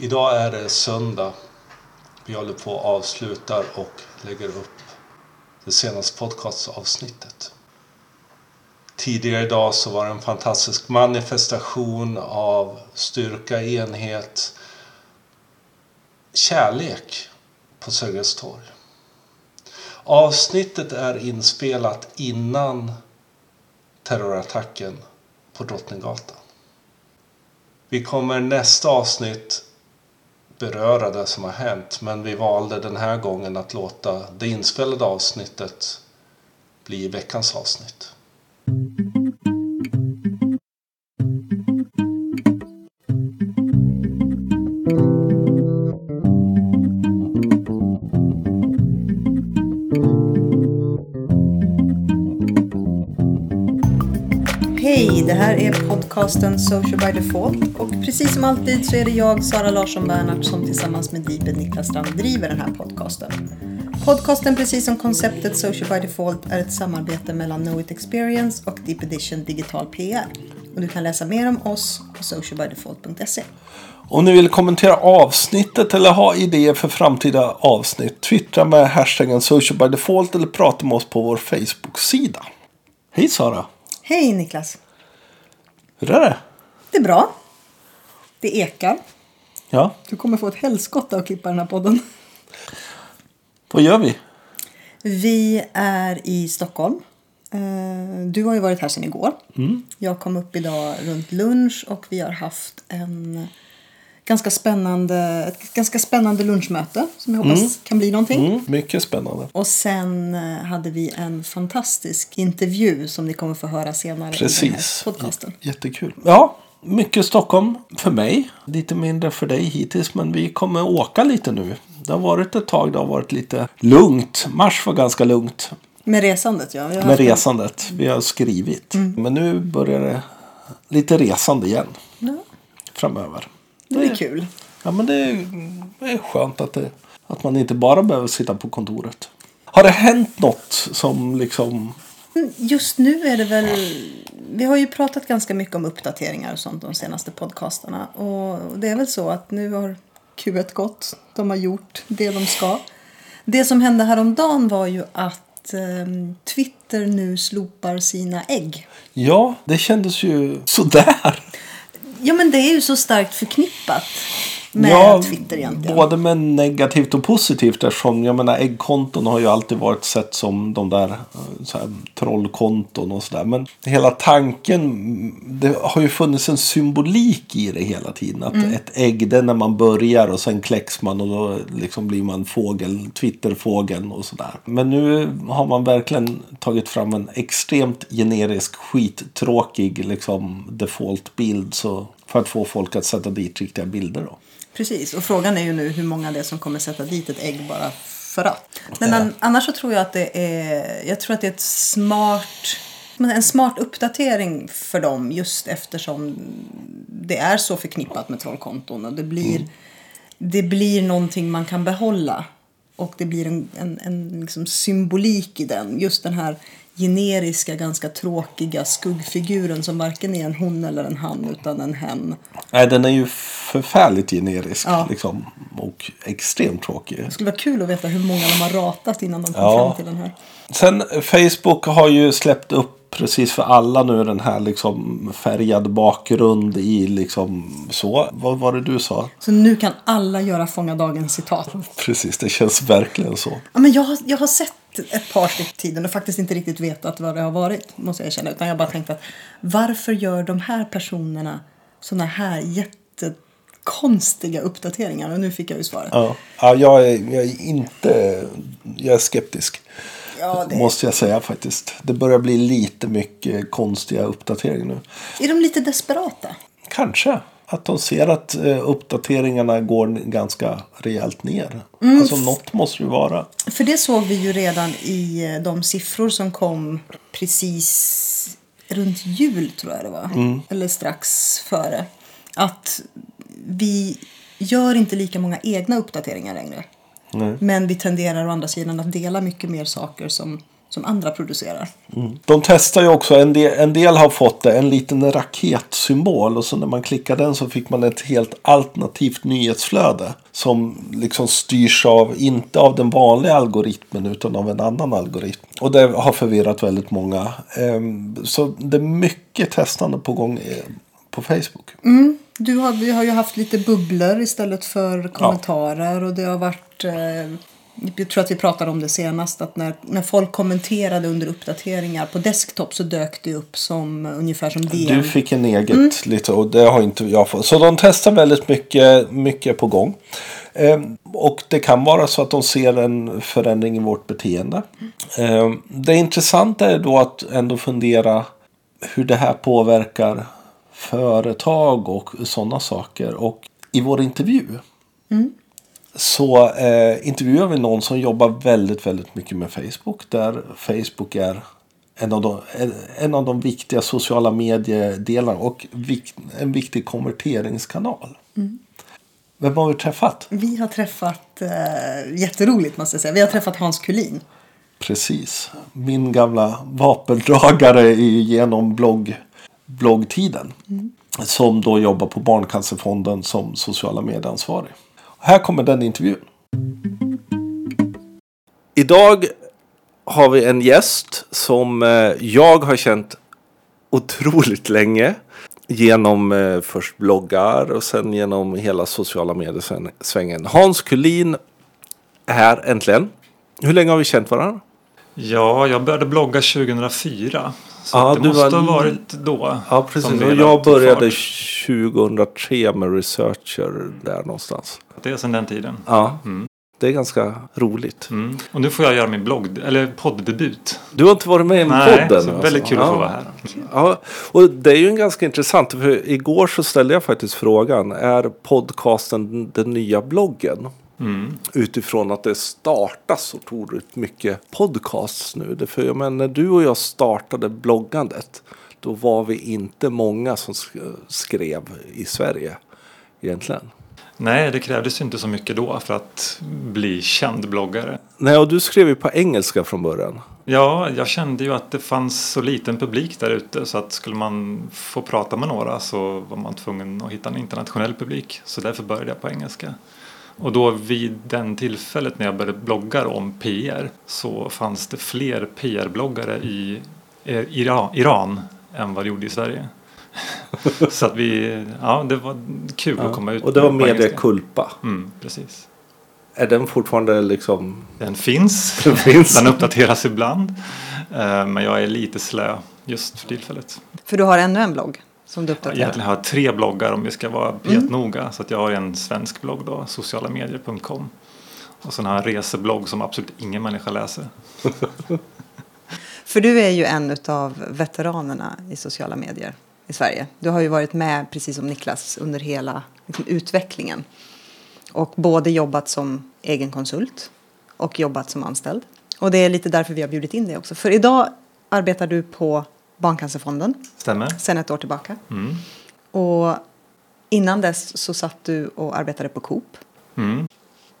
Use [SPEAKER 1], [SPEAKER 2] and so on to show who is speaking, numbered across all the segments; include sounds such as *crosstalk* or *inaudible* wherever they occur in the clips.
[SPEAKER 1] Idag är det söndag. Vi håller på att avsluta och lägger upp det senaste podcastavsnittet. Tidigare idag så var det en fantastisk manifestation av styrka, enhet, kärlek på Sergels torg. Avsnittet är inspelat innan terrorattacken på Drottninggatan. Vi kommer nästa avsnitt beröra det som har hänt men vi valde den här gången att låta det inspelade avsnittet bli veckans avsnitt.
[SPEAKER 2] Det här är podcasten Social by Default och precis som alltid så är det jag, Sara Larsson Bernhardt, som tillsammans med Deeped Niklas Strand driver den här podcasten. Podcasten, precis som konceptet Social by Default, är ett samarbete mellan Know It Experience och Deep Edition Digital PR. Och du kan läsa mer om oss på socialbydefault.se.
[SPEAKER 3] Om ni vill kommentera avsnittet eller ha idéer för framtida avsnitt, twittra med hashtaggen socialbydefault eller prata med oss på vår Facebook-sida. Hej Sara!
[SPEAKER 2] Hej Niklas!
[SPEAKER 3] Hur är det?
[SPEAKER 2] Det är bra. Det ekar.
[SPEAKER 3] Ja,
[SPEAKER 2] Du kommer få ett helskotta att klippa den här podden.
[SPEAKER 3] vad gör vi?
[SPEAKER 2] Vi är i Stockholm. Eh, Du har ju varit här sedan igår. Jag kom upp idag runt lunch och vi har haft en ganska spännande, ett ganska spännande lunchmöte som jag hoppas kan bli någonting.
[SPEAKER 3] Mm, mycket spännande.
[SPEAKER 2] Och sen eh, hade vi en fantastisk intervju som ni kommer få höra senare i den
[SPEAKER 3] Precis.
[SPEAKER 2] här podcasten.
[SPEAKER 3] Jättekul. Ja, mycket Stockholm för mig. Lite mindre för dig hittills. Men vi kommer åka lite nu. Det har varit ett tag. Det har varit lite lugnt. Mars var ganska lugnt.
[SPEAKER 2] Med resandet ja.
[SPEAKER 3] Med
[SPEAKER 2] haft
[SPEAKER 3] resandet. Vi har skrivit. Men nu börjar det lite resande igen.
[SPEAKER 2] Ja,
[SPEAKER 3] Framöver.
[SPEAKER 2] Det blir kul.
[SPEAKER 3] Ja men det är, det är skönt att, det, att man inte bara behöver sitta på kontoret. Har det hänt något som liksom...
[SPEAKER 2] Just nu är det väl... Vi har ju pratat ganska mycket om uppdateringar och sånt de senaste podcastarna. Och det är väl så att nu har Q1 gått. De har gjort det de ska. Det som hände häromdagen var ju att ehm, Twitter nu slopar sina ägg.
[SPEAKER 3] Ja, det kändes ju sådär.
[SPEAKER 2] Ja men det är ju så starkt förknippat med
[SPEAKER 3] ja,
[SPEAKER 2] Twitter egentligen.
[SPEAKER 3] Både med negativt och positivt eftersom jag menar äggkonton har ju alltid varit sett som de där eh, så här, trollkonton och sådär. Men hela tanken, det har ju funnits en symbolik i det hela tiden. Att
[SPEAKER 2] Mm.
[SPEAKER 3] ett ägg det är när man börjar och sen kläcks man och då liksom blir man fågel, Twitterfågeln och sådär. Men nu har man verkligen tagit fram en extremt generisk skittråkig liksom default-bild. Så för att få folk att sätta dit riktiga bilder då.
[SPEAKER 2] Precis, och frågan är ju nu hur många det är som kommer sätta dit ett ägg bara för att. Men an, annars så tror jag att det är, jag tror att det är ett smart, en smart uppdatering för dem just eftersom det är så förknippat med trollkonton och det blir, det blir någonting man kan behålla. Och det blir en, en, en liksom symbolik i den. Just den här generiska, ganska tråkiga skuggfiguren som varken är en hon eller en han utan en hen.
[SPEAKER 3] Nej, den är ju förfärligt generisk
[SPEAKER 2] Ja.
[SPEAKER 3] liksom, och extremt tråkig.
[SPEAKER 2] Det skulle vara kul att veta hur många de har ratat innan de kom
[SPEAKER 3] Ja.
[SPEAKER 2] fram till den här.
[SPEAKER 3] Sen Facebook har ju släppt upp precis för alla nu den här liksom färgad bakgrund i liksom så. Vad var det du sa?
[SPEAKER 2] Så nu kan alla göra Fånga dagens citat.
[SPEAKER 3] Precis, det känns verkligen så.
[SPEAKER 2] Ja, men jag, har, jag har sett ett par stycken tiden och faktiskt inte riktigt vetat vad det har varit. Måste jag erkänna. Utan jag bara tänkt att varför gör de här personerna såna här jättekonstiga uppdateringar? Och nu fick jag ju svaret.
[SPEAKER 3] Ja, ja jag, är, jag är inte... Jag är skeptisk.
[SPEAKER 2] Ja, det-
[SPEAKER 3] Måste jag säga faktiskt. Det börjar bli lite mycket konstiga uppdateringar nu.
[SPEAKER 2] Är de lite desperata?
[SPEAKER 3] Kanske. Att de ser att eh, uppdateringarna går ganska rejält ner.
[SPEAKER 2] Mm.
[SPEAKER 3] Alltså något måste det ju vara.
[SPEAKER 2] För det såg vi ju redan i eh, de siffror som kom precis runt jul tror jag det var. Eller strax före. Att vi gör inte lika många egna uppdateringar längre.
[SPEAKER 3] Nej.
[SPEAKER 2] Men vi tenderar å andra sidan att dela mycket mer saker som som andra producerar.
[SPEAKER 3] Mm. De testar ju också, en del, en del har fått det, en liten raketsymbol. Och så när man klickar den så fick man ett helt alternativt nyhetsflöde. Som liksom styrs av, inte av den vanliga algoritmen utan av en annan algoritm. Och det har förvirrat väldigt många. Ehm, så det är mycket testande på gång eh, på Facebook.
[SPEAKER 2] Mm. Du har, vi har ju haft lite bubblor istället för kommentarer. Och det har varit... Eh, jag tror att vi pratade om det senast. Att när, när folk kommenterade under uppdateringar på desktop så dök det upp som ungefär som DN.
[SPEAKER 3] Du fick en eget mm. lite och det har inte jag fått. Så de testar väldigt mycket, mycket på gång. Ehm, och det kan vara så att de ser en förändring i vårt beteende. Ehm, det intressanta är då att ändå fundera hur det här påverkar företag och sådana saker. Och i vår intervju mm. Så eh, intervjuar vi någon som jobbar väldigt, väldigt mycket med Facebook. Där Facebook är en av de, en av de viktiga sociala mediedelarna och vik, en viktig konverteringskanal. Mm. Vem har vi träffat?
[SPEAKER 2] Vi har träffat, eh, jätteroligt måste jag säga, vi har träffat Hans Kulin.
[SPEAKER 3] Precis. Min gamla vapendragare genom blogg bloggtiden. Mm. Som då jobbar på Barncancerfonden som sociala medieansvarig. Här kommer den intervjun. Idag har vi en gäst som eh, jag har känt otroligt länge. Genom eh, först bloggar och sen genom hela sociala medier-svängen. Hans Kulin är här äntligen. Hur länge har vi känt varandra?
[SPEAKER 4] Ja, jag började blogga 2004. Så ja, det måste var... ha varit då.
[SPEAKER 3] Ja, precis. Jag började 2003 med Researcher där någonstans.
[SPEAKER 4] Det är sedan den tiden.
[SPEAKER 3] Ja. Mm. Det är ganska roligt.
[SPEAKER 4] Mm. Och nu får jag göra min blogg, eller podddebut.
[SPEAKER 3] Du har inte varit med i
[SPEAKER 4] Nej,
[SPEAKER 3] podden?
[SPEAKER 4] Så alltså. väldigt kul att få vara här.
[SPEAKER 3] Ja, och det är ju en ganska intressant. För igår så ställde jag faktiskt frågan. Är podcasten den nya bloggen? Mm. Utifrån att det startas otroligt mycket podcasts nu. För jag menar, när du och jag startade bloggandet. Då var vi inte många som skrev i Sverige egentligen.
[SPEAKER 4] Nej, det krävdes inte så mycket då för att bli känd bloggare.
[SPEAKER 3] Nej, och du skrev ju på engelska från början.
[SPEAKER 4] Ja, jag kände ju att det fanns så liten publik där ute så att skulle man få prata med några så var man tvungen att hitta en internationell publik. Så därför började jag på engelska. Och då vid den tillfället när jag började blogga om PR så fanns det fler PR-bloggare i Iran, Iran än vad det gjorde i Sverige. *laughs* så att vi, ja det var kul ja, att komma ut.
[SPEAKER 3] Och det var Media Culpa.
[SPEAKER 4] Mm, precis.
[SPEAKER 3] Är den fortfarande liksom?
[SPEAKER 4] Den finns. *laughs* Den, finns. den uppdateras ibland. Eh, men jag är lite slö just för tillfället.
[SPEAKER 2] För du har ännu en blogg? Som du
[SPEAKER 4] uppdaterar? Egentligen har jag tre bloggar om vi ska vara petnoga. Mm. Så att jag har en svensk blogg då, socialamedier.com. Och sen har jag en reseblogg som absolut ingen människa läser. *laughs*
[SPEAKER 2] För du är ju en av veteranerna i sociala medier i Sverige. Du har ju varit med, precis som Niklas, under hela liksom, utvecklingen. Och både jobbat som egen konsult och jobbat som anställd. Och det är lite därför vi har bjudit in dig också. För idag arbetar du på Barncancerfonden.
[SPEAKER 4] Stämmer.
[SPEAKER 2] Sen ett år tillbaka. Mm. Och innan dess så satt du och arbetade på Coop. Mm.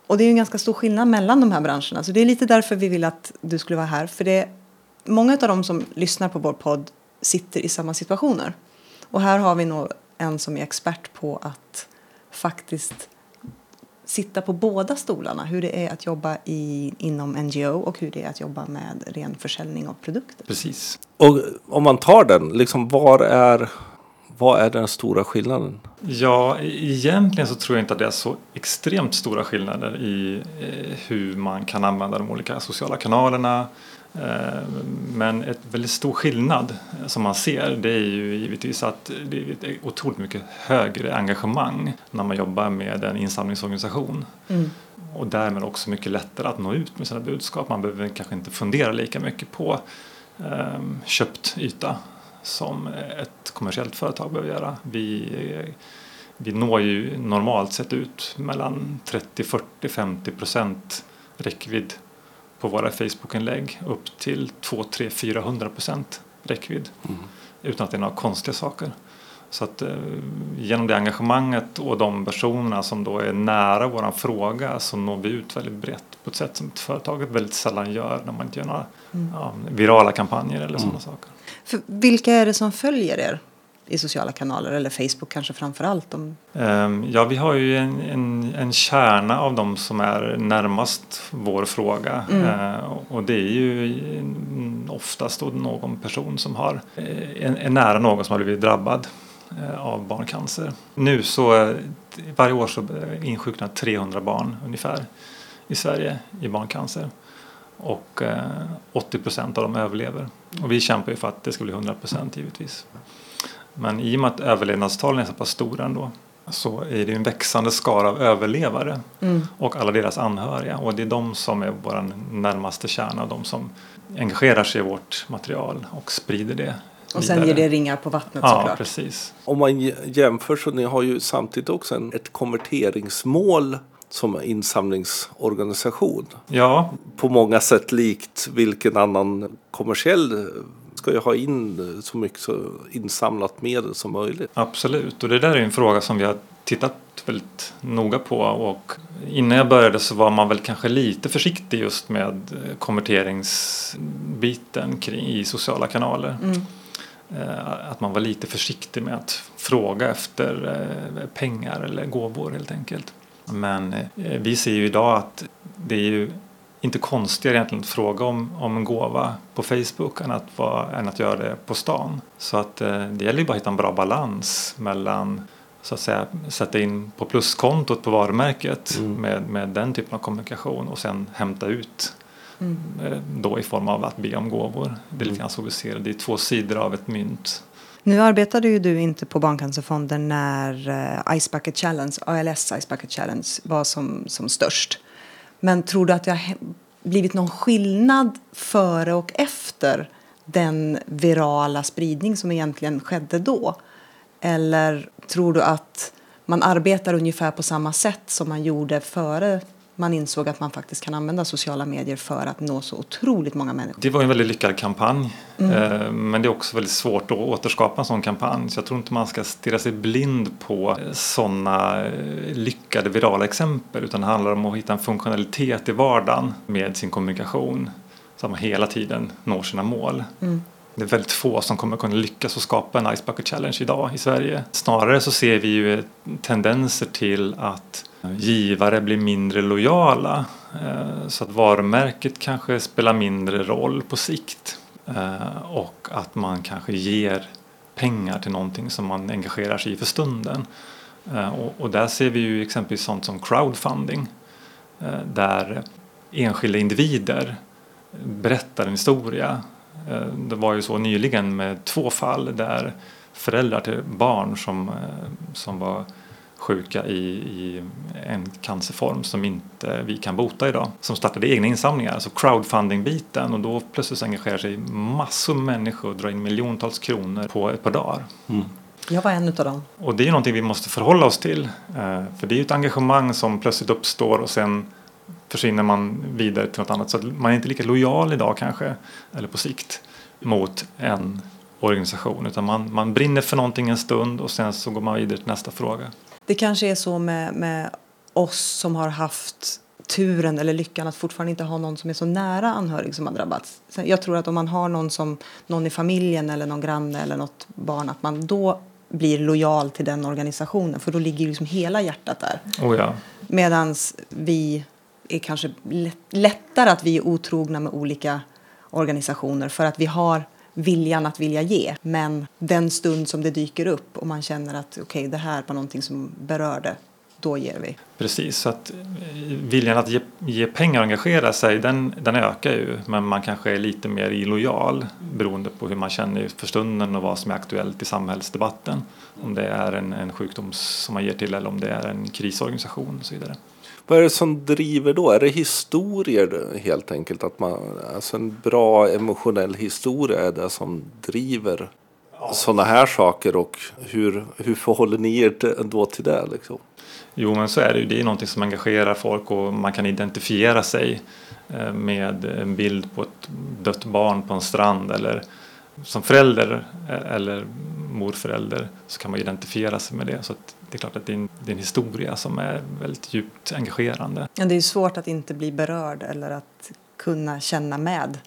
[SPEAKER 2] Och det är en ganska stor skillnad mellan de här branscherna. Så det är lite därför vi vill att du skulle vara här. För det, många av de som lyssnar på vår podd sitter i samma situationer. Och här har vi nog en som är expert på att faktiskt sitta på båda stolarna. Hur det är att jobba i, inom NGO och hur det är att jobba med ren försäljning av produkter.
[SPEAKER 4] Precis.
[SPEAKER 3] Och om man tar den, liksom var är, vad är den stora skillnaden?
[SPEAKER 4] Ja, egentligen så tror jag inte att det är så extremt stora skillnader i eh, hur man kan använda de olika sociala kanalerna, Eh, men ett väldigt stor skillnad som man ser det är ju givetvis att det är ett otroligt mycket högre engagemang när man jobbar med en insamlingsorganisation. Mm. Och därmed också mycket lättare att nå ut med sina budskap. Man behöver kanske inte fundera lika mycket på eh, köpt yta som ett kommersiellt företag behöver göra. Vi, vi når ju normalt sett ut mellan 30, 40, 50 procent räckvidd på våra Facebook-inlägg upp till 2, 3, 400 procent räckvidd. Mm. Utan att det är några konstiga saker. Så att eh, genom det engagemanget och de personerna som då är nära våran fråga så når vi ut väldigt brett på ett sätt som företaget väldigt sällan gör när man inte gör några ja, virala kampanjer eller sådana saker.
[SPEAKER 2] För vilka är det som följer er i sociala kanaler eller Facebook kanske framför allt? Om...
[SPEAKER 4] Ehm, Ja, vi har ju en, en, en kärna av de som är närmast vår fråga. Eh, och det är ju mm, oftast någon person som har, eh, en, en nära någon som har blivit drabbad eh, av barncancer. Nu så, eh, varje år så eh, insjuknar 300 barn ungefär i Sverige i barncancer. Och eh, 80 procent av dem överlever. Och vi kämpar ju för att det ska bli 100 procent givetvis. Men i och med att överlevnadstalen är så pass stora ändå så är det en växande skara av överlevare och alla deras anhöriga. Och det är de som är vår närmaste kärna, de som engagerar sig i vårt material och sprider det
[SPEAKER 2] Och sen
[SPEAKER 4] vidare.
[SPEAKER 2] ger det ringar på vattnet
[SPEAKER 4] Ja,
[SPEAKER 2] såklart.
[SPEAKER 4] precis.
[SPEAKER 3] Om man jämför så ni har ju samtidigt också en, ett konverteringsmål som insamlingsorganisation.
[SPEAKER 4] Ja,
[SPEAKER 3] På många sätt likt vilken annan kommersiell ska ju ha in så mycket så insamlat medel som möjligt.
[SPEAKER 4] Absolut, och det där är en fråga som vi har tittat väldigt noga på och innan jag började så var man väl kanske lite försiktig just med eh, konverteringsbiten kring, i sociala kanaler. Eh, Att man var lite försiktig med att fråga efter eh, pengar eller gåvor helt enkelt. Men vi ser ju idag att det är ju inte konstigare egentligen att fråga om, om en gåva på Facebook än att, vara, än att göra det på stan. Så att eh, det gäller ju bara att hitta en bra balans mellan så att säga sätta in på pluskontot på varumärket med, med den typen av kommunikation och sen hämta ut eh, då i form av att be om gåvor. Det är lite grann så vi ser det. Det är två sidor av ett mynt.
[SPEAKER 2] Nu arbetade ju du inte på Barncancerfonden när eh, Ice Bucket Challenge, ALS Ice Bucket Challenge var som, som störst. Men tror du att det har blivit någon skillnad före och efter den virala spridning som egentligen skedde då? Eller tror du att man arbetar ungefär på samma sätt som man gjorde före man insåg att man faktiskt kan använda sociala medier för att nå så otroligt många människor?
[SPEAKER 4] Det var en väldigt lyckad kampanj. Eh, Men det är också väldigt svårt att återskapa en sån kampanj. Så jag tror inte man ska stirra sig blind på sådana lyckade virala exempel. Utan det handlar om att hitta en funktionalitet i vardagen med sin kommunikation. Så att man hela tiden når sina mål. Det är väldigt få som kommer kunna lyckas att skapa en Ice Bucket Challenge idag i Sverige. Snarare så ser vi ju tendenser till att givare blir mindre lojala. Eh, så att varumärket kanske spelar mindre roll på sikt. Eh, och att man kanske ger pengar till någonting som man engagerar sig i för stunden. Eh, och, där ser vi ju exempelvis sånt som crowdfunding. Där enskilda individer berättar en historia. Det var ju så nyligen med två fall där föräldrar till barn som, som var sjuka i, i en cancerform som inte vi kan bota idag. Som startade egna insamlingar, alltså crowdfunding-biten och då plötsligt engagerar sig massor med människor och drar in miljontals kronor på ett par dagar.
[SPEAKER 2] Jag var en av dem.
[SPEAKER 4] Och det är ju någonting vi måste förhålla oss till. eh, För det är ju ett engagemang som plötsligt uppstår och sen försvinner man vidare till något annat. Så att man är inte lika lojal idag kanske, eller på sikt, mot en organisation. Utan man, man brinner för någonting en stund och sen så går man vidare till nästa fråga.
[SPEAKER 2] Det kanske är så med, med oss som har haft turen eller lyckan att fortfarande inte ha någon som är så nära anhörig som har drabbats. Jag tror att om man har någon, som, någon i familjen eller någon granne eller något barn att man då blir lojal till den organisationen för då ligger ju liksom hela hjärtat där.
[SPEAKER 4] Oh ja.
[SPEAKER 2] Medan vi är kanske lätt, lättare att vi är otrogna med olika organisationer för att vi har viljan att vilja ge. Men den stund som det dyker upp och man känner att okej, det här var någonting som berörde, då ger vi.
[SPEAKER 4] Precis, så att eh, viljan att ge, ge pengar och engagera sig den, den ökar ju men man kanske är lite mer illojal beroende på hur man känner för stunden och vad som är aktuellt i samhällsdebatten. Om det är en, en sjukdom som man ger till eller om det är en krisorganisation och så vidare.
[SPEAKER 3] Vad är det som driver då? Är det historier helt enkelt? Att man, alltså en bra emotionell historia är det som driver sådana här saker och hur, hur förhåller ni er då till det? Liksom?
[SPEAKER 4] Jo men så är det ju, det är någonting som engagerar folk och man kan identifiera sig eh, med en bild på ett dött barn på en strand eller som förälder eh, eller morförälder så kan man identifiera sig med det. Så det är klart att det är, en, det är en historia som är väldigt djupt engagerande.
[SPEAKER 2] Ja, det är svårt att inte bli berörd eller att kunna känna med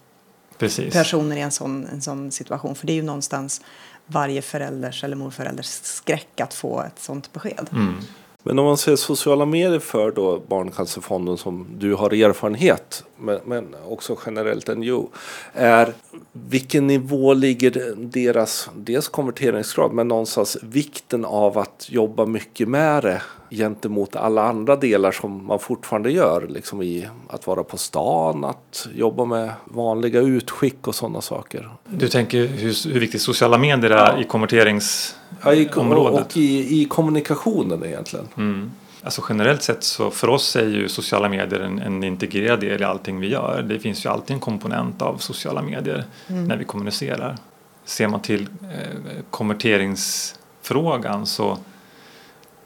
[SPEAKER 4] Precis.
[SPEAKER 2] personer i en sån, en sån situation. För det är ju någonstans varje förälders eller morförälders skräck att få ett sånt besked.
[SPEAKER 4] Mm.
[SPEAKER 3] Men om man ser sociala medier för då Barncancerfonden som du har erfarenhet men, men också generellt NGO. Är vilken nivå ligger deras dels konverteringsgrad men någonstans vikten av att jobba mycket med det gentemot alla andra delar som man fortfarande gör. Liksom i att vara på stan, att jobba med vanliga utskick och sådana saker.
[SPEAKER 4] Du tänker hur, hur viktigt sociala medier är
[SPEAKER 3] Ja, i, och,
[SPEAKER 4] området.
[SPEAKER 3] och i, i kommunikationen egentligen.
[SPEAKER 4] Mm. Alltså generellt sett så för oss är ju sociala medier en, en integrerad del i allting vi gör. Det finns ju alltid en komponent av sociala medier när vi kommunicerar. Ser man till eh, konverteringsfrågan så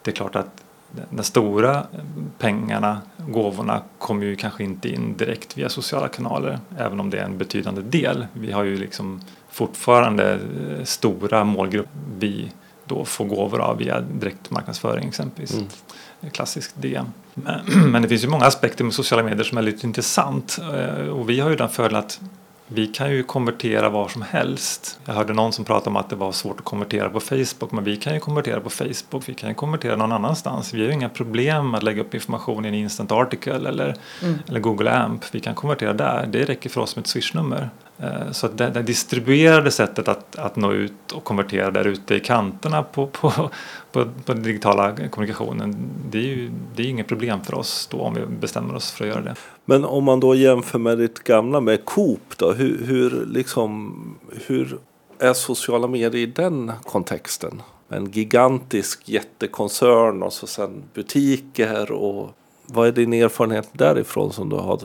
[SPEAKER 4] det är klart att de stora pengarna, gåvorna, kommer ju kanske inte in direkt via sociala kanaler även om det är en betydande del. Vi har ju liksom fortfarande eh, stora målgrupper vi då får gåvor av via direktmarknadsföring exempelvis.
[SPEAKER 3] Mm.
[SPEAKER 4] Klassiskt DM. Men, *clears throat* men det finns ju många aspekter med sociala medier som är lite intressant Eh, och vi har ju den fördelen att vi kan ju konvertera var som helst. Jag hörde någon som pratade om att det var svårt att konvertera på Facebook men vi kan ju konvertera på Facebook, vi kan ju konvertera någon annanstans. Vi har ju inga problem med att lägga upp information i en instant article eller, eller Google AMP. Vi kan konvertera där, det räcker för oss med ett swishnummer. Eh, så det, det distribuerade sättet att, att nå ut och konvertera där ute i kanterna på, på, på, på den digitala kommunikationen det är ju det är inget problem för oss då om vi bestämmer oss för att göra det.
[SPEAKER 3] Men om man då jämför med ditt gamla med Coop då, hur, hur, liksom, hur är sociala medier i den kontexten? En gigantisk jättekoncern och så sen butiker och vad är din erfarenhet därifrån som du har,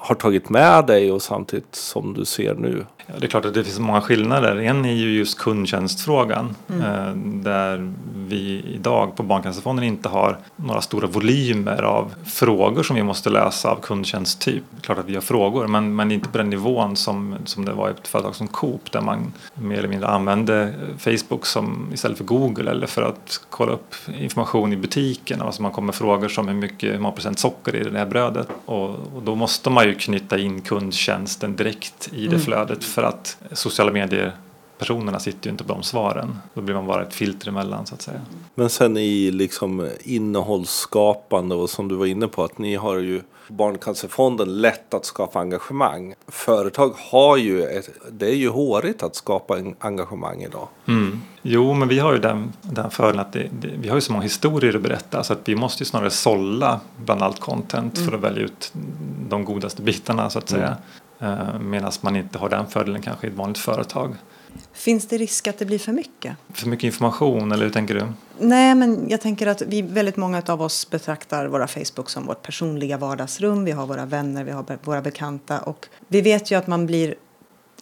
[SPEAKER 3] har tagit med dig och samtidigt som du ser nu?
[SPEAKER 4] Det är klart att det finns många skillnader. En är ju just kundtjänstfrågan eh, där vi idag på Barncancerfonden inte har några stora volymer av frågor som vi måste lösa av kundtjänsttyp. Det är klart att vi har frågor men, men inte på den nivån som, som det var i ett företag som Coop där man mer eller mindre använde Facebook som, istället för Google eller för att kolla upp information i butiken. Alltså man kommer med frågor som hur mycket hur många procent socker i det här brödet och, och då måste man ju knyta in kundtjänsten direkt i det flödet för att sociala medier personerna sitter ju inte på de svaren. Då blir man bara ett filter emellan så att säga.
[SPEAKER 3] Men sen i liksom innehållsskapande och som du var inne på att ni har ju Barncancerfonden lätt att skapa engagemang. Företag har ju, ett, det är ju hårigt att skapa en engagemang idag.
[SPEAKER 4] Mm. Jo, men vi har ju den, den fördelen att det, det, vi har ju så många historier att berätta så att vi måste ju snarare sålla bland allt content för att välja ut de godaste bitarna så att säga. Eh, Medan man inte har den fördelen kanske i ett vanligt företag.
[SPEAKER 2] Finns det risk att det blir för mycket?
[SPEAKER 4] För mycket information, eller hur tänker du?
[SPEAKER 2] Nej, men jag tänker att vi, väldigt många av oss betraktar våra Facebook som vårt personliga vardagsrum. Vi har våra vänner, vi har våra bekanta och vi vet ju att man blir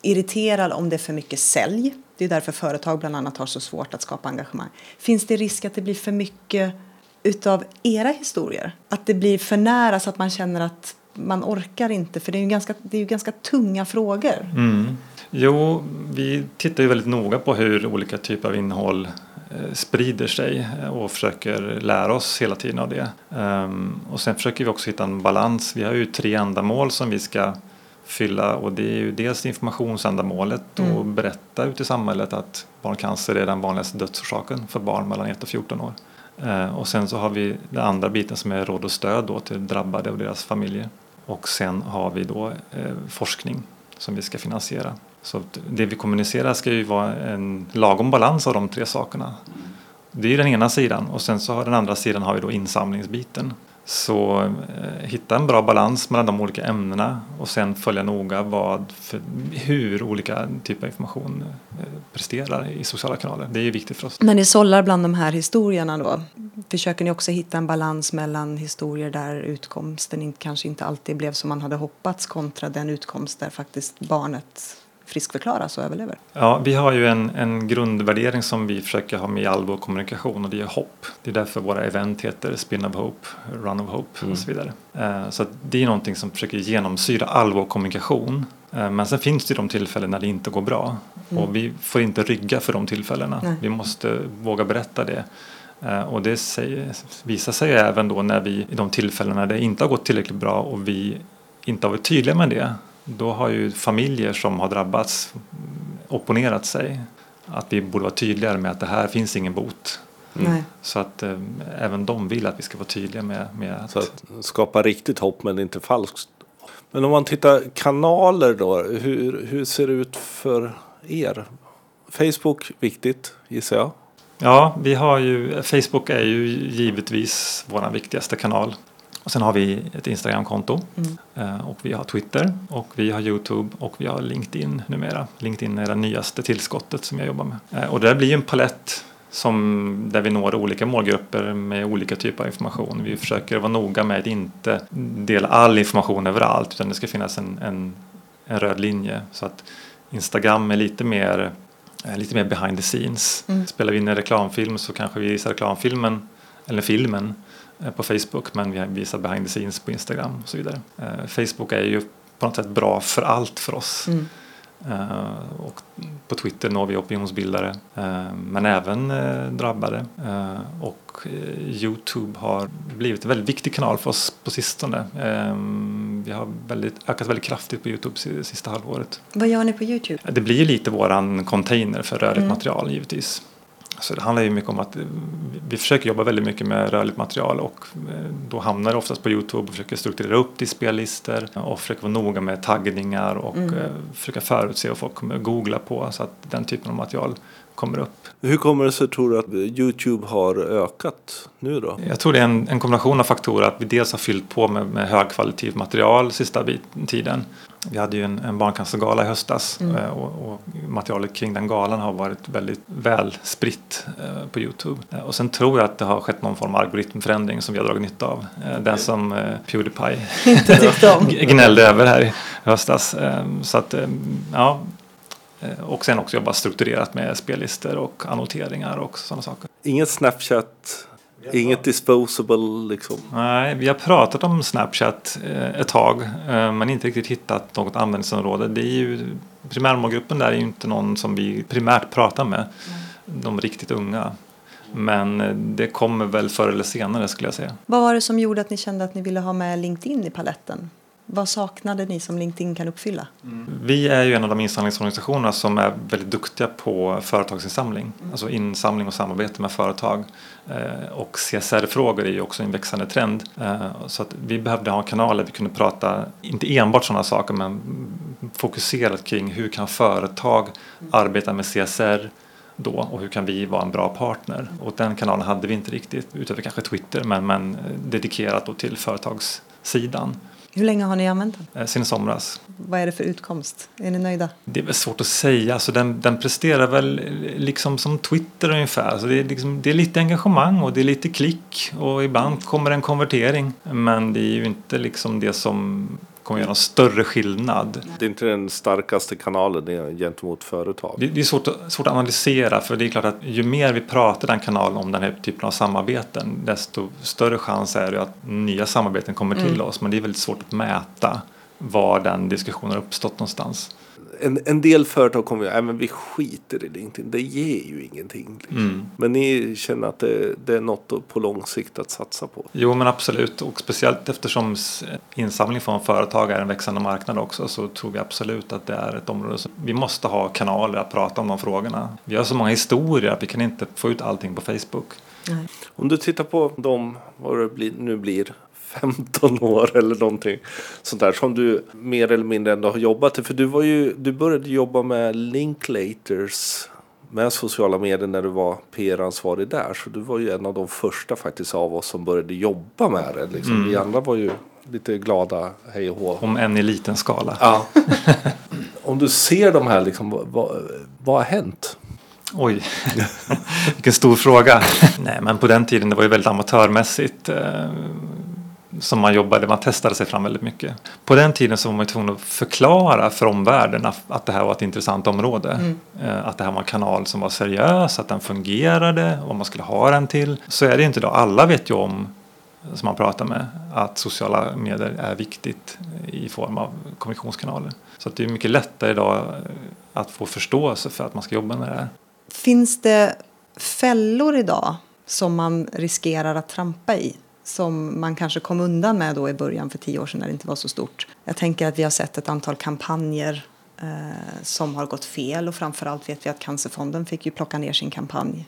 [SPEAKER 2] irriterad om det är för mycket sälj. Det är därför företag bland annat har så svårt att skapa engagemang. Finns det risk att det blir för mycket utav era historier? Att det blir för nära så att man känner att man orkar inte för det är ju ganska, det är ju ganska tunga frågor.
[SPEAKER 4] Mm. Jo, vi tittar ju väldigt noga på hur olika typer av innehåll eh, sprider sig eh, och försöker lära oss hela tiden av det. Ehm, och sen försöker vi också hitta en balans. Vi har ju tre ändamål som vi ska fylla och det är ju dels informationsändamålet och berätta ut i samhället att barncancer är den vanligaste dödsorsaken för barn mellan 1 och 14 år. Eh, och sen så har vi den andra biten som är råd och stöd då till drabbade och deras familjer. Och sen har vi då eh, forskning som vi ska finansiera. Så det vi kommunicerar ska ju vara en lagom balans av de tre sakerna. Det är ju den ena sidan och sen så har den andra sidan har vi då insamlingsbiten. Så eh, hitta en bra balans mellan de olika ämnena och sen följa noga vad för, hur olika typer av information eh, presterar i sociala kanaler. Det är ju viktigt för oss.
[SPEAKER 2] När ni sållar bland de här historierna då, försöker ni också hitta en balans mellan historier där utkomsten inte, kanske inte alltid blev som man hade hoppats kontra den utkomst där faktiskt barnet friskförklaras och överlever.
[SPEAKER 4] Ja, vi har ju en, en grundvärdering som vi försöker ha med i all vår kommunikation och det är hopp. Det är därför våra event heter Spin of Hope, Run of Hope och så vidare. Eh, så att det är någonting som försöker genomsyra all vår kommunikation. Eh, men sen finns det de tillfällen när det inte går bra och vi får inte rygga för de tillfällena.
[SPEAKER 2] Nej.
[SPEAKER 4] Vi måste våga berätta det. Eh, Och det säger, visar sig ju även då när vi i de tillfällen när det inte har gått tillräckligt bra och vi inte har varit tydliga med det. Då har ju familjer som har drabbats opponerat sig. Att vi borde vara tydligare med att det här finns ingen bot.
[SPEAKER 2] Nej.
[SPEAKER 4] Så att eh, även de vill att vi ska vara tydliga med, med att,
[SPEAKER 3] Så att skapa riktigt hopp men inte falskt. Men om man tittar kanaler då, hur, hur ser det ut för er? Facebook, viktigt gissar jag.
[SPEAKER 4] Ja, vi har ju, Facebook är ju givetvis vår viktigaste kanal. Och sen har vi ett Instagramkonto eh, och vi har Twitter och vi har Youtube och vi har LinkedIn numera. LinkedIn är det nyaste tillskottet som jag jobbar med. Eh, och det där blir ju en palett som, där vi når olika målgrupper med olika typer av information. Vi försöker vara noga med att inte dela all information överallt utan det ska finnas en, en, en röd linje. Så att Instagram är lite mer, lite mer behind the scenes. Spelar vi in en reklamfilm så kanske vi visar reklamfilmen eller filmen på Facebook men vi visar behind the scenes på Instagram och så vidare. Eh, Facebook är ju på något sätt bra för allt för oss. Eh, och på Twitter når vi opinionsbildare eh, men även eh, drabbade. Eh, och eh, Youtube har blivit en väldigt viktig kanal för oss på sistone. Eh, vi har väldigt, ökat väldigt kraftigt på Youtube sista halvåret.
[SPEAKER 2] Vad gör ni på Youtube?
[SPEAKER 4] Det blir lite våran container för rörligt material givetvis. Så det handlar ju mycket om att vi försöker jobba väldigt mycket med rörligt material och eh, då hamnar det oftast på Youtube och försöker strukturera upp i spellistor och försöker vara noga med taggningar och eh, försöka förutse vad folk kommer googla på så att den typen av material kommer upp.
[SPEAKER 3] Hur kommer det sig tror du att Youtube har ökat nu då?
[SPEAKER 4] Jag tror det är en, en kombination av faktorer att vi dels har fyllt på med, med högkvalitativt material sista bit, tiden. Vi hade ju en, en barncancergala i höstas eh, och, och materialet kring den galan har varit väldigt väl spritt eh, på Youtube. Eh, och sen tror jag att det har skett någon form av algoritmförändring som vi har dragit nytta av. Eh, den som eh, Pewdiepie *laughs* *laughs* gnällde över här i höstas. Eh, så att, eh, ja. Och sen också jobba strukturerat med spellistor och annoteringar och sådana saker.
[SPEAKER 3] Inget Snapchat, inget disposable liksom.
[SPEAKER 4] Nej, vi har pratat om Snapchat eh, ett tag eh, men inte riktigt hittat något användningsområde. Det är ju, primärmålgruppen där är ju inte någon som vi primärt pratar med, de riktigt unga. Men eh, det kommer väl förr eller senare skulle jag säga.
[SPEAKER 2] Vad var det som gjorde att ni kände att ni ville ha med LinkedIn i paletten? Vad saknade ni som LinkedIn kan uppfylla?
[SPEAKER 4] Vi är ju en av de insamlingsorganisationerna som är väldigt duktiga på företagsinsamling. Alltså insamling och samarbete med företag. Eh, Och CSR-frågor är ju också en växande trend. Eh, Så att vi behövde ha kanaler vi kunde prata, inte enbart sådana saker, men fokuserat kring hur kan företag arbeta med CSR då och hur kan vi vara en bra partner? Och den kanalen hade vi inte riktigt, utöver kanske Twitter, men, men eh, dedikerat till företagssidan
[SPEAKER 2] Hur länge har ni använt den?
[SPEAKER 4] eh, sen i somras.
[SPEAKER 2] Vad är det för utkomst? Är ni nöjda?
[SPEAKER 4] Det är väl svårt att säga. Alltså den, den presterar väl liksom som Twitter ungefär. Alltså det, är liksom, det är lite engagemang och det är lite klick och ibland kommer en konvertering. Men det är ju inte liksom det som kommer göra någon större skillnad.
[SPEAKER 3] Det är inte den starkaste kanalen det- gentemot företag.
[SPEAKER 4] Det, det är svårt att, svårt att analysera för det är klart att ju mer vi pratar den kanalen om den här typen av samarbeten desto större chans är det att nya samarbeten kommer till oss. Men det är väldigt svårt att mäta var den diskussionen har uppstått någonstans.
[SPEAKER 3] En, en del företag kommer ju, nej men vi skiter i LinkedIn, det ger ju ingenting. Liksom. Men ni känner att det, det är något att- på lång sikt att satsa på?
[SPEAKER 4] Jo men absolut och speciellt eftersom insamling från företag är en växande marknad också så tror vi absolut att det är ett område som vi måste ha kanaler att prata om de frågorna. Vi har så många historier att vi kan inte få ut allting på Facebook.
[SPEAKER 3] Om du tittar på de, vad det blir, nu blir, 15 år eller någonting sånt där som du mer eller mindre ändå har jobbat i. För du, var ju, du började jobba med Linklaters med sociala medier när du var PR-ansvarig där. Så du var ju en av de första faktiskt av oss som började jobba med det. Liksom. Vi andra var ju lite glada, hej och hå.
[SPEAKER 4] Om än i liten skala.
[SPEAKER 3] Ja. Om du ser de här, liksom, vad, vad, vad har hänt?
[SPEAKER 4] Oj, *laughs* vilken stor fråga. Nej men på den tiden det var ju väldigt amatörmässigt. Eh, som man jobbade, man testade sig fram väldigt mycket. På den tiden så var man tvungen att förklara för omvärlden att, att det här var ett intressant område. Mm. Att det här var en kanal som var seriös, att den fungerade, vad man skulle ha den till. Så är det inte idag. Alla vet ju om som man pratar med att sociala medier är viktigt i form av kommunikationskanaler. Så det är mycket lättare idag att få förståelse för att man ska jobba med det här.
[SPEAKER 2] Finns det fällor idag som man riskerar att trampa i? Som man kanske kom undan med då i början för tio år sedan när det inte var så stort. Jag tänker att vi har sett ett antal kampanjer eh, som har gått fel och framförallt vet vi att Cancerfonden fick ju plocka ner sin kampanj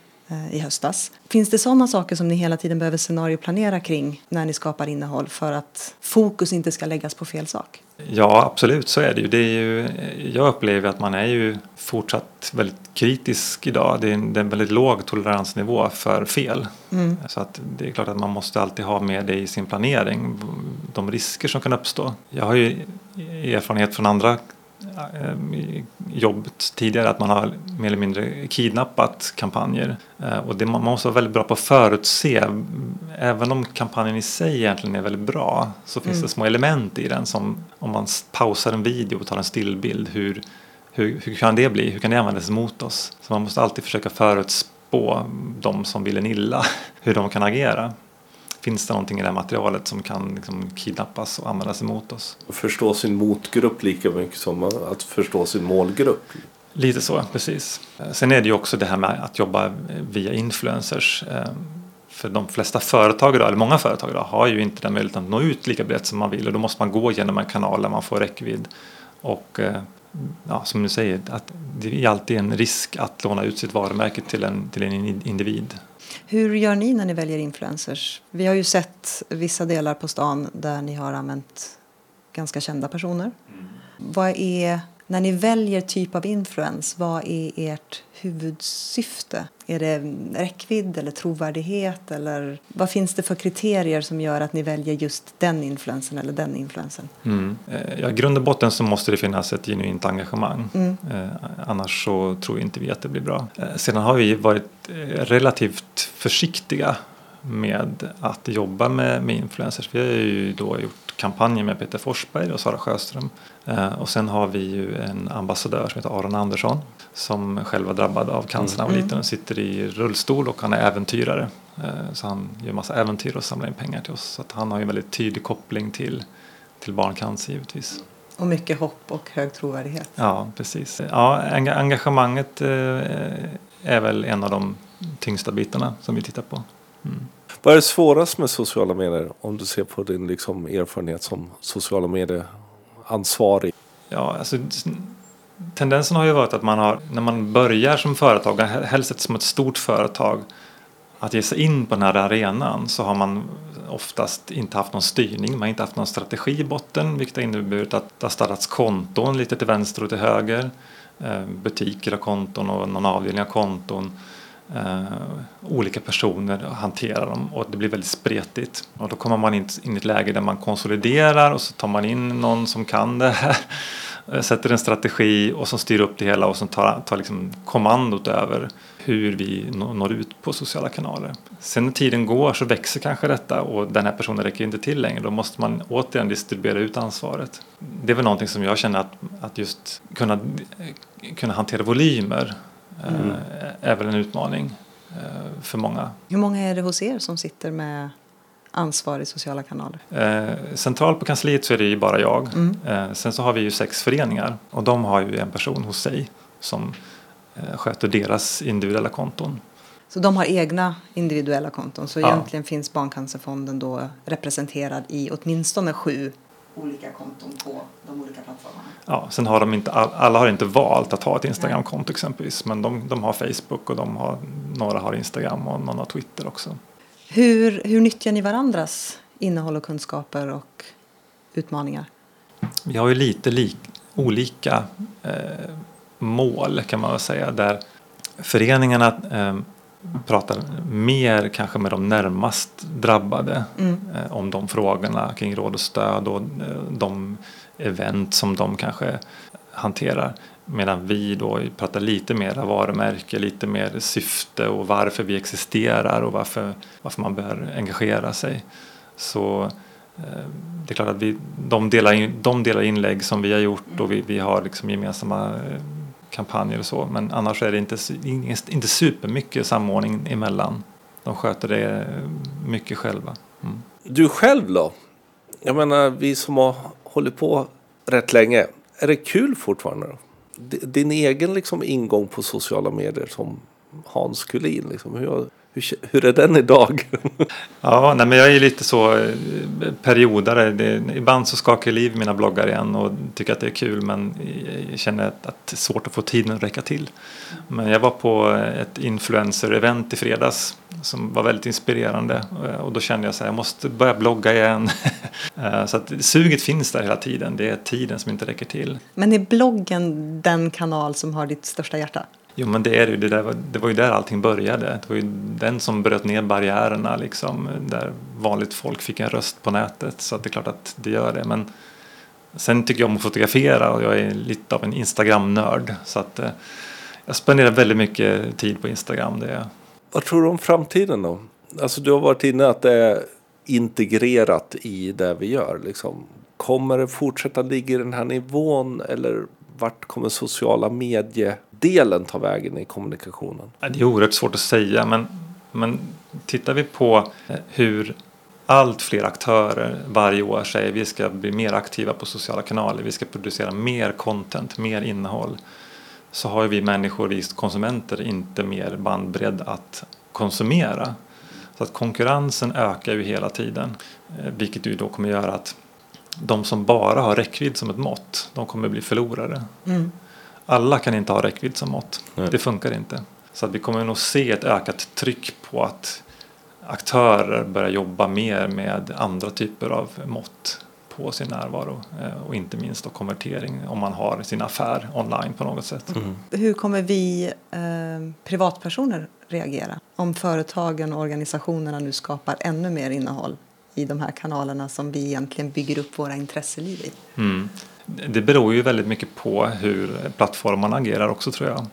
[SPEAKER 2] i höstas. Finns det sådana saker som ni hela tiden behöver scenarioplanera kring när ni skapar innehåll för att fokus inte ska läggas på fel sak?
[SPEAKER 4] Ja, absolut så är det ju. Det är ju jag upplever att man är ju fortsatt väldigt kritisk idag. Det är en, det är en väldigt låg toleransnivå för fel. Mm. Så att det är klart att man måste alltid ha med det i sin planering. De risker som kan uppstå. Jag har ju erfarenhet från andra Eh, jobb tidigare att man har mer eller mindre kidnappat kampanjer. Eh, och det, man måste vara väldigt bra på att förutse. Även om kampanjen i sig egentligen är väldigt bra så finns mm. det små element i den som om man pausar en video och tar en stillbild. Hur, hur, hur kan det bli? Hur kan det användas mot oss? Så man måste alltid försöka förutspå de som vill en illa, *laughs* hur de kan agera finns det någonting i det här materialet som kan liksom kidnappas och användas emot oss.
[SPEAKER 3] Förstå sin motgrupp lika mycket som att förstå sin målgrupp.
[SPEAKER 4] Lite så, precis. Sen är det ju också det här med att jobba via influencers. Eh, för de flesta företag idag, eller många företag idag, har ju inte den möjligheten att nå ut lika brett som man vill och då måste man gå genom en kanal där man får räckvidd. Och eh, ja, som du säger, att det är alltid en risk att låna ut sitt varumärke till en, till en individ.
[SPEAKER 2] Hur gör ni när ni väljer influencers? Vi har ju sett vissa delar på stan där ni har använt ganska kända personer. Mm. Vad är när ni väljer typ av influens, vad är ert huvudsyfte? Är det räckvidd eller trovärdighet? Eller vad finns det för kriterier som gör att ni väljer just den influensen eller den influensen?
[SPEAKER 4] Mm. Eh, ja, grund och botten så måste det finnas ett genuint engagemang. Mm. Eh, annars så tror inte vi att det blir bra. Eh, sedan har vi varit relativt försiktiga med att jobba med, med influencers. Vi har ju då gjort kampanjer med Peter Forsberg och Sara Sjöström. Eh, och sen har vi ju en ambassadör som heter Aron Andersson som själv var drabbad av cancer när han var mm. liten och sitter i rullstol och han är äventyrare. Eh, så han gör massa äventyr och samlar in pengar till oss. Så att han har ju en väldigt tydlig koppling till, till barncancer givetvis.
[SPEAKER 2] Och mycket hopp och hög trovärdighet.
[SPEAKER 4] Ja, precis. Ja, engagemanget eh, är väl en av de tyngsta bitarna som vi tittar på.
[SPEAKER 3] Mm. Vad är det svårast med sociala medier om du ser på din liksom, erfarenhet som sociala medier ansvarig?
[SPEAKER 4] Ja, alltså, tendensen har ju varit att man har, när man börjar som företag, helst som ett stort företag, att ge sig in på den här arenan så har man oftast inte haft någon styrning, man har inte haft någon strategi i botten vilket har inneburit att det har startats konton lite till vänster och till höger. Eh, butiker har konton och någon avdelning har konton. Eh, olika personer hanterar dem och det blir väldigt spretigt. Och då kommer man in, in i ett läge där man konsoliderar och så tar man in någon som kan det här, *laughs* eh, sätter en strategi och som styr upp det hela och som tar, tar liksom kommandot över hur vi når ut på sociala kanaler. Sen när tiden går så växer kanske detta och den här personen räcker inte till längre. Då måste man återigen distribuera ut ansvaret. Det är väl någonting som jag känner att, att just kunna, eh, kunna hantera volymer mm. är väl en utmaning eh, för många.
[SPEAKER 2] Hur många är det hos er som sitter med ansvar i sociala kanaler?
[SPEAKER 4] Eh, centralt på kansliet så är det ju bara jag. Mm. Eh, sen så har vi ju sex föreningar och de har ju en person hos sig som eh, sköter deras individuella konton.
[SPEAKER 2] Så de har egna individuella konton så ja. egentligen finns Barncancerfonden då representerad i åtminstone sju olika konton på de olika plattformarna.
[SPEAKER 4] Ja, sen har de inte, alla har inte valt att ha ett Instagram-konto exempelvis. Men de, de har Facebook och de har, några har Instagram och någon har Twitter också.
[SPEAKER 2] Hur, hur nyttjar ni varandras innehåll och kunskaper och utmaningar?
[SPEAKER 4] Vi har ju lite lik, olika eh, mål kan man väl säga. Där föreningarna eh, pratar mer kanske med de närmast drabbade mm. eh, om de frågorna kring råd och stöd och eh, de event som de kanske hanterar. Medan vi då pratar lite mer varumärke, lite mer syfte och varför vi existerar och varför, varför man bör engagera sig. Så Eh, det är klart att vi, de, delar in, de delar inlägg som vi har gjort och vi, vi har liksom gemensamma kampanjer och så. Men annars är det inte, inte supermycket samordning emellan. De sköter det eh, mycket själva. Mm.
[SPEAKER 3] Du själv då? Jag menar, vi som har hållit på rätt länge. Är det kul fortfarande? Då? Din egen liksom ingång på sociala medier som Hans Kulin. Liksom, hur, hur, hur är den idag? *laughs*
[SPEAKER 4] ja, nej, men jag är lite så eh, periodare. Det, ibland så skakar jag liv i mina bloggar igen och tycker att det är kul men jag känner att, att det är svårt att få tiden att räcka till. Men jag var på ett influencer-event i fredags som var väldigt inspirerande eh, och då kände jag att jag måste börja blogga igen. *laughs* Eh, så att suget finns där hela tiden. Det är tiden som inte räcker till.
[SPEAKER 2] Men är bloggen den kanal som har ditt största hjärta?
[SPEAKER 4] Jo men det är det ju. Det, där var, det var ju där allting började. Det var ju den som bröt ner barriärerna liksom. Där vanligt folk fick en röst på nätet. Så det är klart att det gör det. Men sen tycker jag om att fotografera och jag är lite av en Instagram-nörd. Så att eh, jag spenderar väldigt mycket tid på Instagram. Det är...
[SPEAKER 3] Vad tror du om framtiden då? Alltså du har varit inne att det är integrerat i det vi gör. Liksom. Kommer det fortsätta ligga i den här nivån eller vart kommer sociala medier mediedelen ta vägen i kommunikationen?
[SPEAKER 4] Det är oerhört svårt att säga men, men tittar vi på eh, hur allt fler aktörer varje år säger att vi ska bli mer aktiva på sociala kanaler, vi ska producera mer content, mer innehåll så har vi människor, vi konsumenter, inte mer bandbredd att konsumera. Så att konkurrensen ökar ju hela tiden eh, vilket ju då kommer göra att de som bara har räckvidd som ett mått, de kommer bli förlorare. Mm. Alla kan inte ha räckvidd som mått. Nej. Det funkar inte. Så att vi kommer nog se ett ökat tryck på att aktörer börjar jobba mer med andra typer av mått på sin närvaro eh, och inte minst då konvertering om man har sin affär online på något sätt. Mm.
[SPEAKER 2] Hur kommer vi eh, privatpersoner reagera om företagen och organisationerna nu skapar ännu mer innehåll i de här kanalerna som vi egentligen bygger upp våra intresseliv i?
[SPEAKER 4] Mm. Det beror ju väldigt mycket på hur plattformarna agerar också tror jag.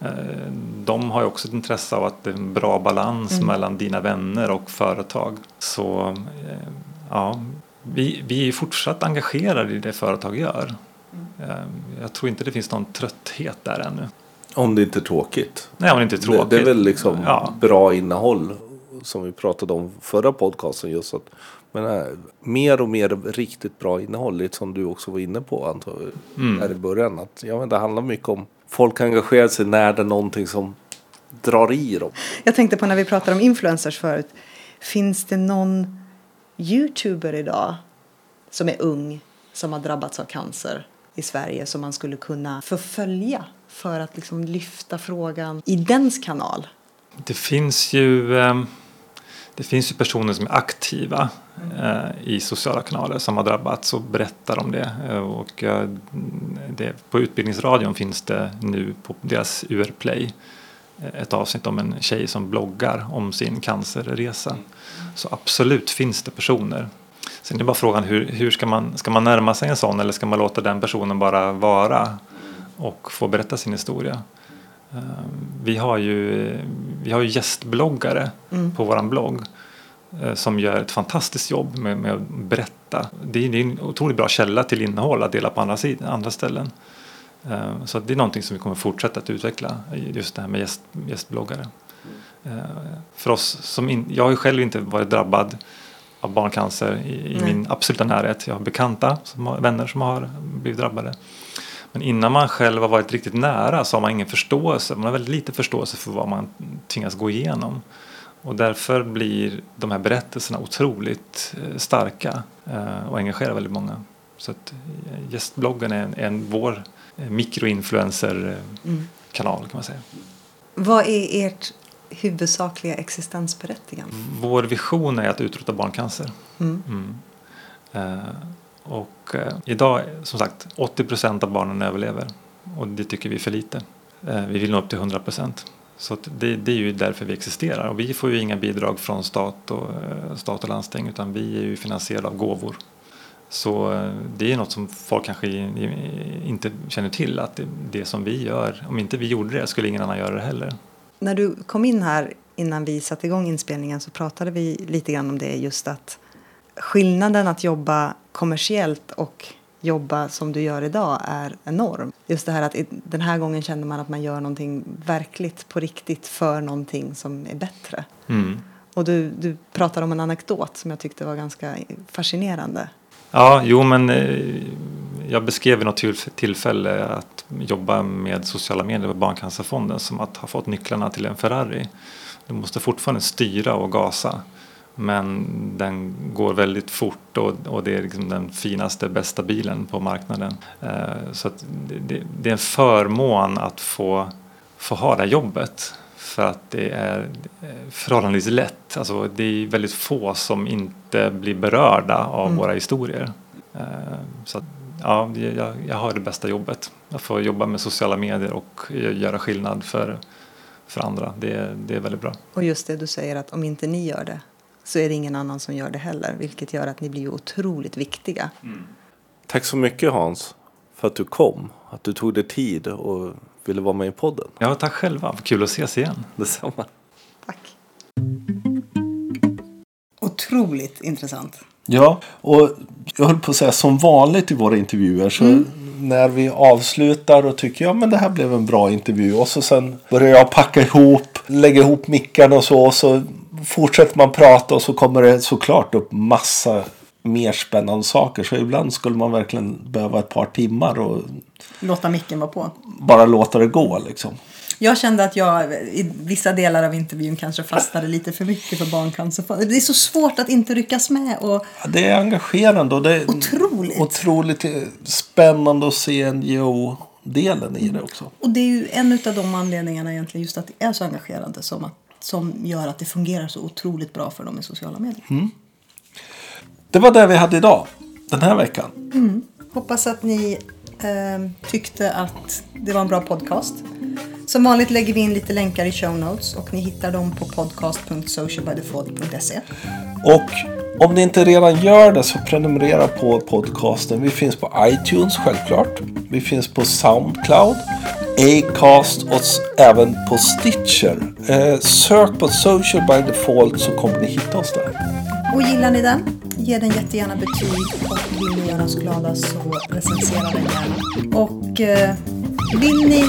[SPEAKER 4] Eh, de har ju också ett intresse av att det är en bra balans mm. mellan dina vänner och företag. Så eh, ja, vi, vi är fortsatt engagerade i det företag gör. Mm. Eh, jag tror inte det finns någon trötthet där ännu.
[SPEAKER 3] Om det inte är tråkigt.
[SPEAKER 4] Nej, om det inte är tråkigt.
[SPEAKER 3] Det, det är väl liksom ja. bra innehåll som vi pratade om förra podcasten just att men äh, mer och mer riktigt bra innehåll, lite som du också var inne på antar mm. här i början. Att, ja, men det handlar mycket om folk engagerar sig när det är någonting som drar i dem.
[SPEAKER 2] Jag tänkte på när vi pratade om influencers förut. Finns det någon youtuber idag som är ung som har drabbats av cancer i Sverige som man skulle kunna förfölja för att liksom lyfta frågan i dens kanal?
[SPEAKER 4] Det finns ju eh, det finns ju personer som är aktiva eh, i sociala kanaler som har drabbats och berättar om det. Eh, och eh, det, på Utbildningsradion finns det nu på deras UR-play eh, ett avsnitt om en tjej som bloggar om sin cancerresa. Så absolut finns det personer. Sen är det bara frågan hur, hur ska, man, ska man närma sig en sån eller ska man låta den personen bara vara och få berätta sin historia? Eh, vi har ju, vi har ju gästbloggare mm. på vår blogg eh, som gör ett fantastiskt jobb med, med att berätta. Det är, det är, en otroligt bra källa till innehåll att dela på andra, sid, andra ställen. Eh, så det är någonting som vi kommer fortsätta att utveckla, just det här med gäst, gästbloggare. För oss som in, jag har ju själv inte varit drabbad av barncancer i, i min absoluta närhet. Jag har bekanta, som har, vänner som har blivit drabbade. Men innan man själv har varit riktigt nära så har man ingen förståelse. Man har väldigt lite förståelse för vad man tvingas gå igenom. Och därför blir de här berättelserna otroligt eh, starka eh, och engagerar väldigt många. Så att eh, gästbloggen är en, en vår mikroinfluencer-kanal kan man säga.
[SPEAKER 2] Vad är ert huvudsakliga existensberättigande?
[SPEAKER 4] Vår vision är att utrota barncancer. Mm. Mm. Och eh, idag, som sagt, 80 procent av barnen överlever. Och det tycker vi är för lite. Eh, vi vill nå upp till 100 procent. Så det, det, är ju därför vi existerar. Och vi får ju inga bidrag från stat och, eh, stat och landsting utan vi är ju finansierade av gåvor. Så eh, det är något som folk kanske inte känner till att det, det som vi gör, om inte vi gjorde det skulle ingen annan göra det heller.
[SPEAKER 2] När du kom in här innan vi satte igång inspelningen så pratade vi lite grann om det just att skillnaden att jobba kommersiellt och jobba som du gör idag är enorm. Just det här att den här gången känner man att man gör någonting verkligt på riktigt för någonting som är bättre.
[SPEAKER 4] Mm.
[SPEAKER 2] Och du, du pratar om en anekdot som jag tyckte var ganska fascinerande.
[SPEAKER 4] Ja, jo men eh, jag beskrev vid något tillfälle att jobba med sociala medier och Barncancerfonden som att ha fått nycklarna till en Ferrari. Du måste fortfarande styra och gasa. Men den går väldigt fort och, och det är liksom den finaste, bästa bilen på marknaden. Eh, så det, det, är en förmån att få, få ha det här jobbet. För att det är förhållandevis lätt. Alltså det är väldigt få som inte blir berörda av mm. våra historier. Eh, så att, ja, jag, jag har det bästa jobbet. Jag får jobba med sociala medier och göra skillnad för, för andra. Det, det är väldigt bra.
[SPEAKER 2] Och just det du säger att om inte ni gör det så är det ingen annan som gör det heller. Vilket gör att ni blir otroligt viktiga. Mm.
[SPEAKER 3] Tack så mycket Hans för att du kom. Att du tog dig tid och ville vara med i podden.
[SPEAKER 4] Ja, tack själva. Kul att ses igen.
[SPEAKER 3] Detsamma.
[SPEAKER 2] Tack. Otroligt intressant.
[SPEAKER 3] Ja, och jag höll på att säga som vanligt i våra intervjuer så mm. när vi avslutar och tycker ja men det här blev en bra intervju och så sen börjar jag packa ihop, lägga ihop mickarna och så och så fortsätter man prata och så kommer det såklart upp massa mer spännande saker. Så ibland skulle man verkligen behöva ett par timmar och
[SPEAKER 2] låta micken vara på.
[SPEAKER 3] Bara låta det gå liksom.
[SPEAKER 2] Jag kände att jag i vissa delar av intervjun kanske fastnade lite för mycket för barncancer. Det är så svårt att inte ryckas med. Och
[SPEAKER 3] det är engagerande och det är
[SPEAKER 2] otroligt,
[SPEAKER 3] otroligt spännande att se NGO-delen i det också.
[SPEAKER 2] Och det är ju en av de anledningarna egentligen just att det är så engagerande som, att, som gör att det fungerar så otroligt bra för dem i sociala medier.
[SPEAKER 3] Mm. Det var det vi hade idag, den här veckan.
[SPEAKER 2] Mm. Hoppas att ni eh, tyckte att det var en bra podcast. Som vanligt lägger vi in lite länkar i show notes och ni hittar dem på podcast.socialbydefault.se.
[SPEAKER 3] Och om ni inte redan gör det så prenumerera på podcasten. Vi finns på iTunes självklart. Vi finns på Soundcloud, Acast och även på Stitcher. Eh, sök på Social by Default så kommer ni hitta oss där.
[SPEAKER 2] Och gillar ni den? Ge den jättegärna betyg och vill ni göra oss glada så recensera den gärna. Och eh, vill ni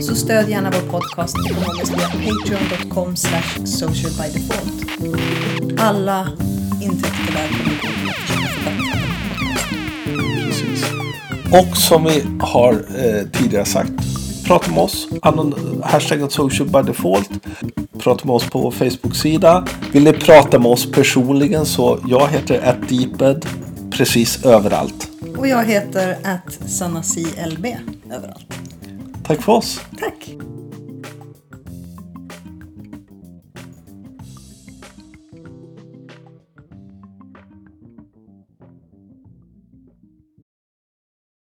[SPEAKER 2] så stöd gärna vår podcast ekonomiskt via patreon.com socialbydefault. Alla intäkter där
[SPEAKER 3] Precis. Och som vi har eh, tidigare sagt prata med oss. Hashtaggen social by default. Prata med oss på Facebook-sida. Vill ni prata med oss personligen så jag heter atdeeped precis överallt.
[SPEAKER 2] Och jag heter att överallt.
[SPEAKER 3] Tack för oss.
[SPEAKER 2] Tack.